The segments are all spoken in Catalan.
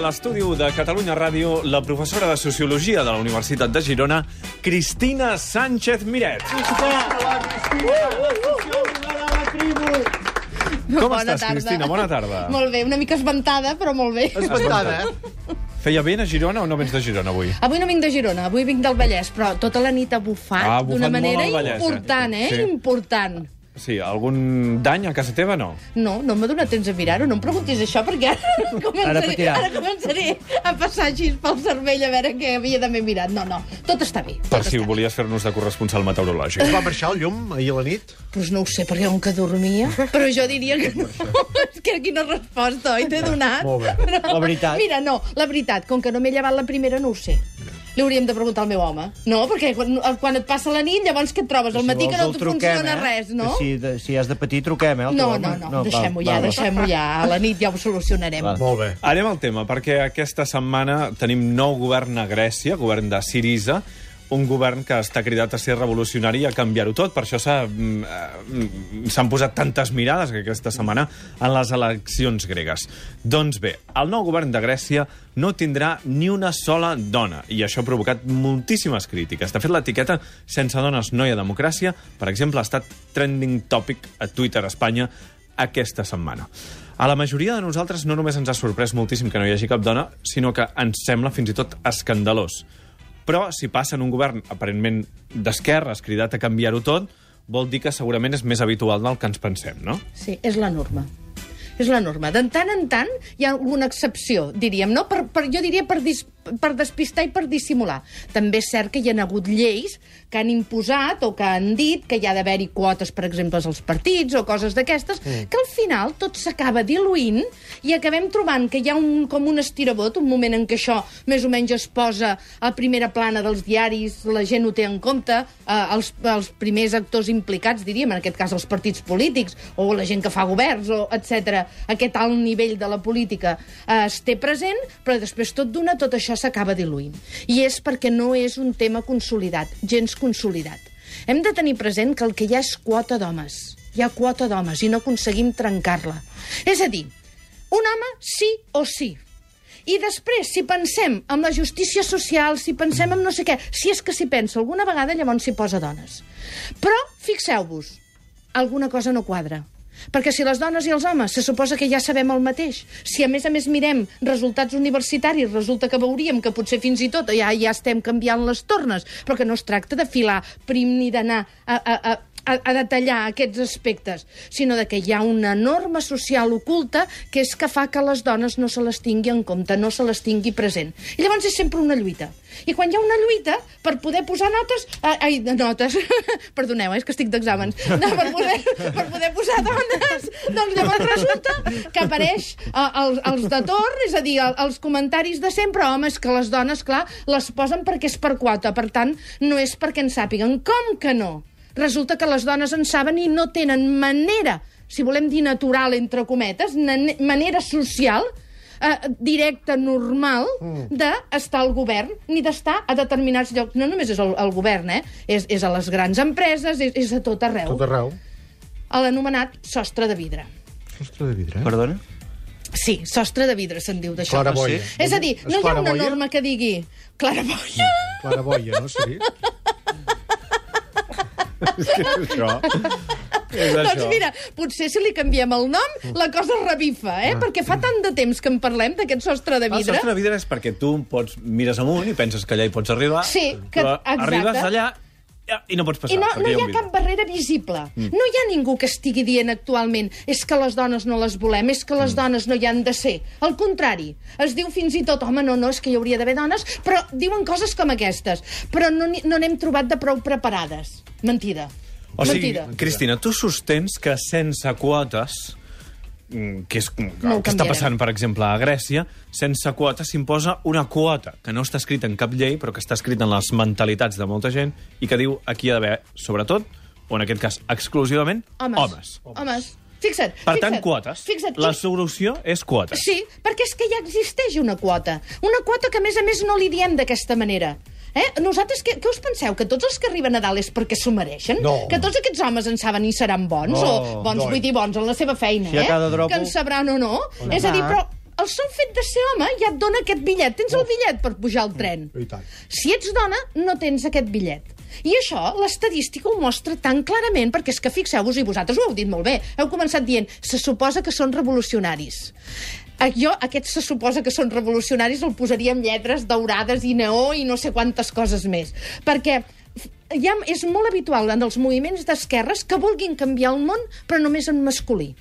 A l'estudi de Catalunya Ràdio la professora de Sociologia de la Universitat de Girona, Cristina Sánchez Miret. Com Bona estàs, tarda. Cristina? Bona tarda. Molt bé, una mica espantada, però molt bé. Espantada, eh? Feia vent a Girona o no vens de Girona avui? Avui no vinc de Girona, avui vinc del Vallès, però tota la nit ha bufat Ah, bufat d'una manera al Vallès, eh? important, eh? Sí. Important. Sí, algun dany a casa teva, no? No, no m'ha donat temps a mirar-ho, no em preguntis això, perquè ara començaré, patirà. ara començaré a passar així pel cervell a veure què havia d'haver mirat. No, no, tot està bé. Per tot si està bé. volies fer-nos de corresponsal meteorològic. Va marxar el llum ahir a la nit? Pues no ho sé, perquè on que dormia, però jo diria que no. És que quina resposta, oi, t'he donat? Molt bé. Però, La veritat. Mira, no, la veritat, com que no m'he llevat la primera, no ho sé. Li hauríem de preguntar al meu home. No, perquè quan, quan et passa la nit, llavors què et trobes? Al matí que no et funciona res, no? Si, de, si has de patir, truquem, eh? No, home. no, no, deixem-ho ja, deixem-ho ja. A la nit ja ho solucionarem. Val. Molt bé. Anem al tema, perquè aquesta setmana tenim nou govern a Grècia, govern de Siriza, un govern que està cridat a ser revolucionari i a canviar-ho tot. Per això mm, eh, s'han posat tantes mirades aquesta setmana en les eleccions gregues. Doncs bé, el nou govern de Grècia no tindrà ni una sola dona, i això ha provocat moltíssimes crítiques. De fet, l'etiqueta «Sense dones no hi ha democràcia», per exemple, ha estat trending topic a Twitter a Espanya aquesta setmana. A la majoria de nosaltres no només ens ha sorprès moltíssim que no hi hagi cap dona, sinó que ens sembla fins i tot escandalós. Però si passa en un govern aparentment d'esquerres cridat a canviar-ho tot, vol dir que segurament és més habitual del que ens pensem, no? Sí, és la norma. És la norma. De tant en tant hi ha alguna excepció, diríem, no? Per, per, jo diria per, dis, per despistar i per dissimular. També és cert que hi ha hagut lleis que han imposat o que han dit que hi ha d'haver-hi quotes, per exemple, als partits o coses d'aquestes, mm. que al final tot s'acaba diluint i acabem trobant que hi ha un, com un estirabot, un moment en què això més o menys es posa a primera plana dels diaris, la gent ho té en compte, eh, els, els primers actors implicats, diríem, en aquest cas els partits polítics, o la gent que fa governs, o etc. Aquest alt nivell de la política eh, es té present, però després tot d'una tot això s'acaba diluint. I és perquè no és un tema consolidat, gens consolidat. Hem de tenir present que el que hi ha és quota d'homes. Hi ha quota d'homes i no aconseguim trencar-la. És a dir, un home sí o sí. I després, si pensem en la justícia social, si pensem en no sé què, si és que s'hi pensa alguna vegada, llavors s'hi posa dones. Però, fixeu-vos, alguna cosa no quadra. Perquè si les dones i els homes se suposa que ja sabem el mateix, si a més a més mirem resultats universitaris, resulta que veuríem que potser fins i tot ja, ja estem canviant les tornes, però que no es tracta de filar prim ni d'anar a, a, a, a, a detallar aquests aspectes, sinó de que hi ha una norma social oculta que és que fa que les dones no se les tingui en compte, no se les tingui present. I llavors és sempre una lluita. I quan hi ha una lluita, per poder posar notes... Ai, de notes. Perdoneu, eh, és que estic d'exàmens. No, per, poder, per poder posar dones, doncs llavors resulta que apareix els, els de torn, és a dir, el, els comentaris de sempre, homes, que les dones, clar, les posen perquè és per quota, per tant, no és perquè en sàpiguen. Com que no? Resulta que les dones en saben i no tenen manera, si volem dir natural, entre cometes, manera social, eh, directa, normal, d'estar al govern, ni d'estar a determinats llocs. No només és el, el govern, eh? És, és a les grans empreses, és, és a tot arreu. Tot arreu. A l'anomenat sostre de vidre. Sostre de vidre, eh? Perdona? Sí, sostre de vidre se'n diu d'això. Claraboia. És a dir, no hi ha una norma que digui claraboia. Claraboia, no? Sí. És que és això. És Doncs això. mira, potser si li canviem el nom, la cosa revifa, eh? Perquè fa tant de temps que en parlem d'aquest sostre de El vidre. sostre de vidre és perquè tu pots mires amunt i penses que allà hi pots arribar, Sí, que- però exacte. arribes allà i no pots passar. I no, no hi ha cap barrera visible. Mm. No hi ha ningú que estigui dient actualment és que les dones no les volem, és que les mm. dones no hi han de ser. Al contrari, es diu fins i tot, home, no, no, és que hi hauria d'haver dones, però diuen coses com aquestes. Però no, no n'hem trobat de prou preparades. Mentida. O sigui, Mentida. Cristina, tu sostens que sense quotes que és el que està passant, per exemple, a Grècia, sense quotes s'imposa una quota que no està escrita en cap llei, però que està escrita en les mentalitats de molta gent i que diu aquí hi ha d'haver, sobretot, o en aquest cas exclusivament, Homes. homes. Homes. Fixa't. Per fixa't, tant, quotes. Fixa't. La solució és quotes. Sí, perquè és que ja existeix una quota. Una quota que, a més a més, no li diem d'aquesta manera. Eh? Nosaltres, què, què us penseu? Que tots els que arriben a dalt és perquè s'ho mereixen? No. Que tots aquests homes en saben i seran bons? No, o bons, no. vull dir, bons en la seva feina, Si eh? dropo- Que en sabran o no? És a dir, però el sol fet de ser home ja et dona aquest bitllet. Tens el bitllet per pujar al tren. Tant. Si ets dona, no tens aquest bitllet. I això, l'estadística ho mostra tan clarament, perquè és que fixeu-vos, i vosaltres ho heu dit molt bé, heu començat dient, se suposa que són revolucionaris. Eh, Jo, aquest se suposa que són revolucionaris, el posaria amb lletres daurades i neó i no sé quantes coses més. Perquè ja és molt habitual en els moviments d'esquerres que vulguin canviar el món, però només en masculí.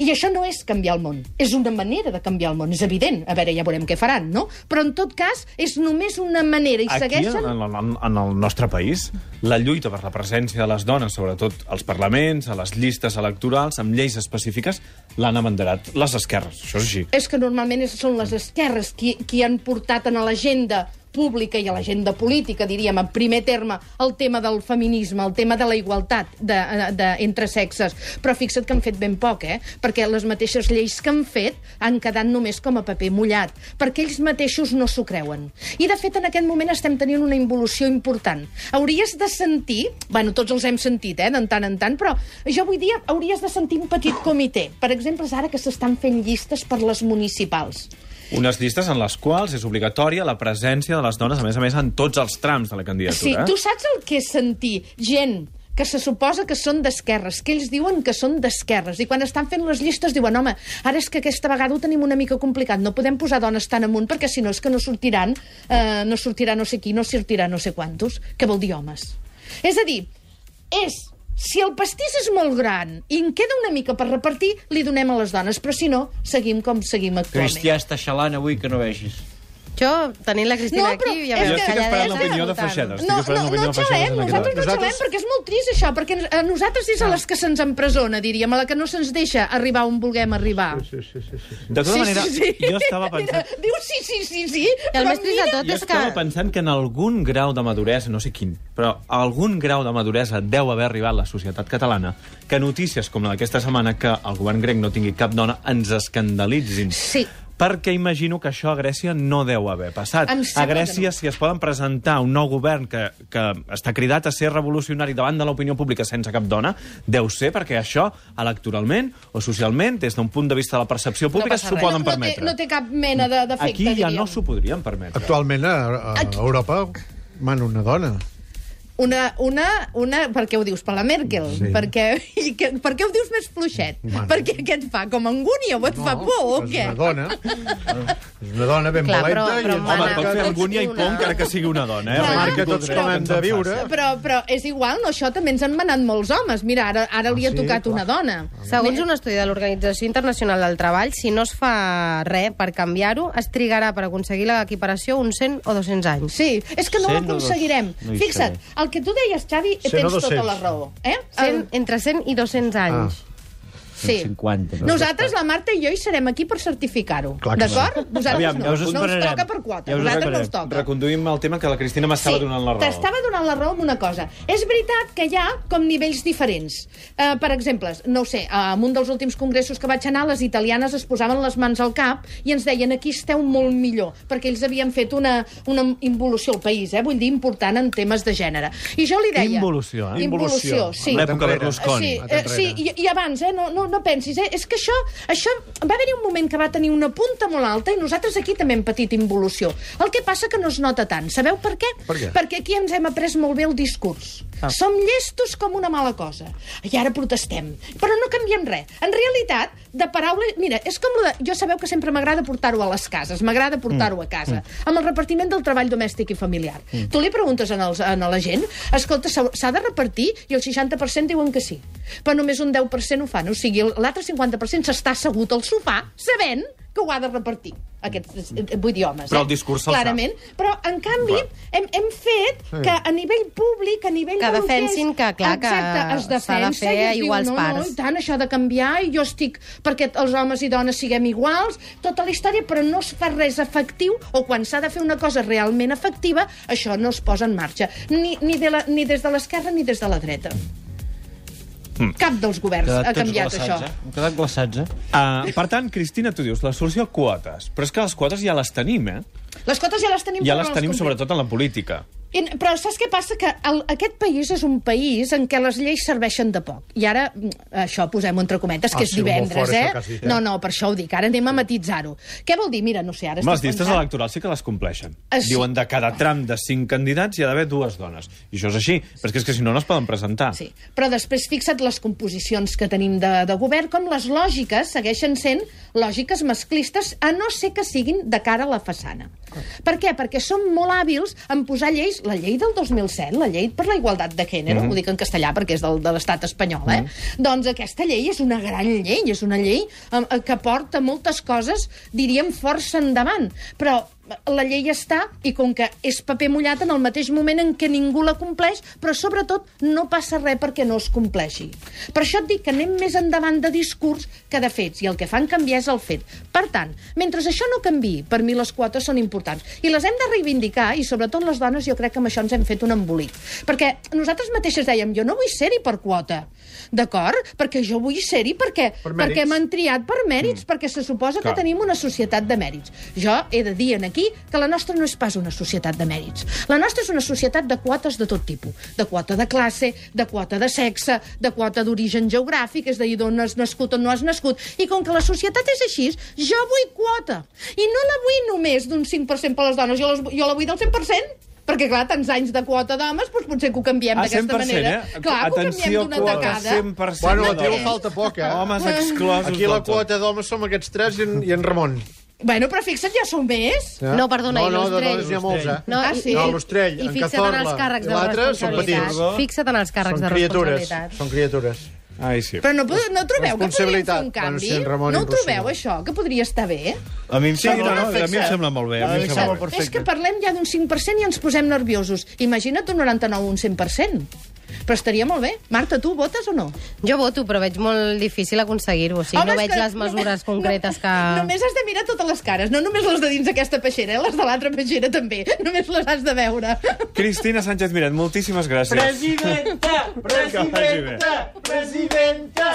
I això no és canviar el món, és una manera de canviar el món, és evident. A veure, ja veurem què faran, no? Però en tot cas, és només una manera i Aquí, segueixen... en, en, en el nostre país, la lluita per la presència de les dones, sobretot als parlaments, a les llistes electorals, amb lleis específiques, l'han abanderat les esquerres. Això és així. És que normalment són les esquerres qui, qui han portat en l'agenda pública i a l'agenda política, diríem, en primer terme, el tema del feminisme, el tema de la igualtat de, de, entre sexes. Però fixa't que han fet ben poc, eh? Perquè les mateixes lleis que han fet han quedat només com a paper mullat, perquè ells mateixos no s'ho creuen. I, de fet, en aquest moment estem tenint una involució important. Hauries de sentir, bueno, tots els hem sentit, eh, de tant en tant, però jo vull dir, hauries de sentir un petit comitè. Per exemple, és ara que s'estan fent llistes per les municipals. Unes llistes en les quals és obligatòria la presència de les dones, a més a més, en tots els trams de la Sí, candidatura. tu saps el que és sentir gent que se suposa que són d'esquerres, que ells diuen que són d'esquerres, i quan estan fent les llistes diuen, home, ara és que aquesta vegada ho tenim una mica complicat, no podem posar dones tan amunt perquè si no és que no sortiran, eh, no sortirà no sé qui, no sortirà no sé quantos, que vol dir homes. És a dir, és si el pastís és molt gran i en queda una mica per repartir, li donem a les dones, però si no, seguim com seguim actualment. Cristià està xalant avui que no vegis. Jo, tenint la Cristina No, però aquí, ja és Jo veus que- estic esperant l'opinió de. Estic No, no, no aquest nosaltres no xalem perquè és molt trist això, perquè a nosaltres és a les que se'ns empresona, diríem, a la que no se'ns deixa arribar on vulguem arribar. Sí, sí, sí, sí. De tota manera, jo estava Mira, pensant... diu sí, sí, sí, sí. I el però més trist de mira- tot Jo és que... estava pensant que en algun grau de maduresa, no sé quin, però algun grau de maduresa deu haver arribat la societat catalana que notícies com la d'aquesta setmana que el govern grec no tingui cap dona ens escandalitzin. Sí. Perquè imagino que això a Grècia no deu haver passat. A Grècia, no. si es poden presentar un nou govern que, que està cridat a ser revolucionari davant de l'opinió pública sense cap dona, deu ser perquè això, electoralment o socialment, des d'un punt de vista de la percepció pública, passa s'ho poden no, no, té, permetre. no té cap mena de- d'efecte, Aquí ja diríem. no s'ho podrien permetre. Actualment a, a Europa mana una dona. Una, una, una... Per què ho dius? Per la Merkel? Sí. Perquè, i que, per què ho dius més fluixet? Bueno. Perquè què et fa? Com angúnia o et fa por o és què? una dona. és una dona ben Clar, valenta però- i però ens Home, pot fer angúnia i por una- encara que sigui una dona, eh? Clar. Marca tots com que hem de viure. Però, però és igual, no? Això també ens han manat molts homes. Mira, ara, ara li ha Ah, sí, tocat clar. una dona. Segons un estudi de l'Organització Internacional del Treball, si no es fa res per canviar-ho, es trigarà per aconseguir l'equiparació uns 100 o 200 anys. Sí, és que no Cent o dos- l'aconseguirem. no hi Fixa't, sé. El que tu deies, Xavi, tens tota 200. la raó. Eh? 100, entre 100 i 200 anys. Sí. 50. No? Nosaltres, la Marta i jo, hi serem aquí per certificar-ho. D'acord? Vosaltres Aviam, no. ja us no us toca per quota. Ja us Vosaltres no us toca. Reconduïm el tema que la Cristina m'estava donant la raó. T'estava donant la raó en una cosa. És veritat que hi ha com nivells diferents. Uh, per exemple, no ho sé, uh, en un dels últims congressos que vaig anar, les italianes es posaven les mans al cap i ens deien aquí esteu molt millor, perquè ells havien fet una, una involució al país, eh? vull dir, important en temes de gènere. I jo li deia... Involució, eh? Involució, sí. L'època Enrere. Berlusconi. Sí, eh, sí i, i abans, eh? No, no, no pensis, eh? És que això, això... Va haver-hi un moment que va tenir una punta molt alta i nosaltres aquí també hem patit involució. El que passa que no es nota tant. Sabeu per què? Per què? Perquè aquí ens hem après molt bé el discurs. Ah. Som llestos com una mala cosa. I ara protestem. Però no canviem res. En realitat, de paraules... Mira, és com lo de... Jo sabeu que sempre m'agrada portar-ho a les cases, m'agrada portar-ho a casa, amb el repartiment del treball domèstic i familiar. Tu li preguntes en els, a la gent, escolta, s'ha de repartir? I el 60% diuen que sí. Però només un 10% ho fan. O sigui, l'altre 50% s'està assegut al sofà sabent que ho ha de repartir. Aquests, eh, vull dir, homes, Però eh? el discurs se'l Clarament. Però, en canvi, hem, hem fet que a nivell públic, a nivell Que defensin que, clar, que Exacte, es s'ha de defensa fer i es a diu, iguals no, parts. No, i tant, això de canviar, i jo estic perquè els homes i dones siguem iguals, tota la història, però no es fa res efectiu, o quan s'ha de fer una cosa realment efectiva, això no es posa en marxa, ni, ni, de la, ni des de l'esquerra ni des de la dreta. Cap dels governs ha canviat això. Eh? Hem quedat glaçats, eh? Uh, per tant, Cristina, tu dius, la solució quotes. Però és que les quotes ja les tenim, eh? Les quotes ja les tenim. Ja les tenim sobretot en la política. I, però saps què passa? Que el, aquest país és un país en què les lleis serveixen de poc. I ara, mm, això posem-ho entre cometes, que Ah, és divendres, eh? quasi, eh? No, no, per això ho dic. Ara anem a matitzar-ho. Què vol dir? Mira, no sé, ara les llistes pensant... electorals sí que les compleixen. Sí? Diuen de cada tram de cinc candidats hi ha d'haver dues dones. I això és així, però és que, és que si no, no es poden presentar. Sí, però després fixa't les composicions que tenim de, de govern, com les lògiques segueixen sent lògiques masclistes, a no ser que siguin de cara a la façana. Per què? Perquè som molt hàbils en posar lleis, la llei del 2007, la llei per la igualtat de gènere, mm -hmm. ho dic en castellà perquè és del, de l'estat espanyol, eh? Mm -hmm. Doncs aquesta llei és una gran llei, és una llei eh, que porta moltes coses, diríem, força endavant, però la llei està i com que és paper mullat en el mateix moment en què ningú la compleix, però sobretot no passa res perquè no es compleixi. Per això et dic que anem més endavant de discurs que de fets, i el que fan canviar és el fet. Per tant, mentre això no canvi, per mi les quotes són importants. I les hem de reivindicar, i sobretot les dones jo crec que amb això ens hem fet un embolic. Perquè nosaltres mateixes dèiem, jo no vull ser-hi per quota, d'acord? Perquè jo vull ser-hi perquè, Per mèrits. perquè m'han triat per mèrits, mm. perquè se suposa Clar. que tenim una societat de mèrits. Jo he de dir en aquí que la nostra no és pas una societat de mèrits. La nostra és una societat de quotes de tot tipus. De quota de classe, de quota de sexe, de quota d'origen geogràfic, és a dir, d'on has nascut o no has nascut. I com que la societat és així, jo vull quota. I no la vull només d'un 5% per les dones, jo, les, jo la vull del 100%. Perquè, clar, tants anys de quota d'homes, doncs potser que ho canviem Ah, d'aquesta 100%, manera. eh? Clar, que ho canviem d'una tacada. 100% Bueno, aquí dones. falta poc, eh? Homes exclosos Aquí la quota d'homes som aquests tres i en, i en Ramon. Bueno, però fixa't, ja són més. Eh? No, perdona, no, i no, de l'Ostrell? dones n'hi ha molts, eh? No, Ah, i- sí? No, l'Ostrell, I en fixa't en Cazorla els càrrecs i de l'altre són responsabilitat. petits. Fixa't en els càrrecs Són de responsabilitat. són criatures. Ai, sí. Però no, no trobeu que podríem fer un Bueno, canvi? sí, en Ramon, no ho trobeu, això? Que podria estar bé? A mi em Sí, sembla, no, no, a mi em perfecte. sembla molt bé. A mi em sembla bé. És que parlem ja d'un 5% i ens posem nerviosos. Imagina't un 99 o un 100%. Però estaria molt bé. Marta, tu votes o no? Jo voto, però veig molt difícil aconseguir-ho. O sigui, Home, no veig que les mesures només- concretes no, que... Només has de mirar totes les cares, no només les de dins aquesta peixera, eh? les de l'altra peixera també. Només les has de veure. Cristina Sánchez Miret, moltíssimes gràcies. Presidenta! Bé. Presidenta! Presidenta!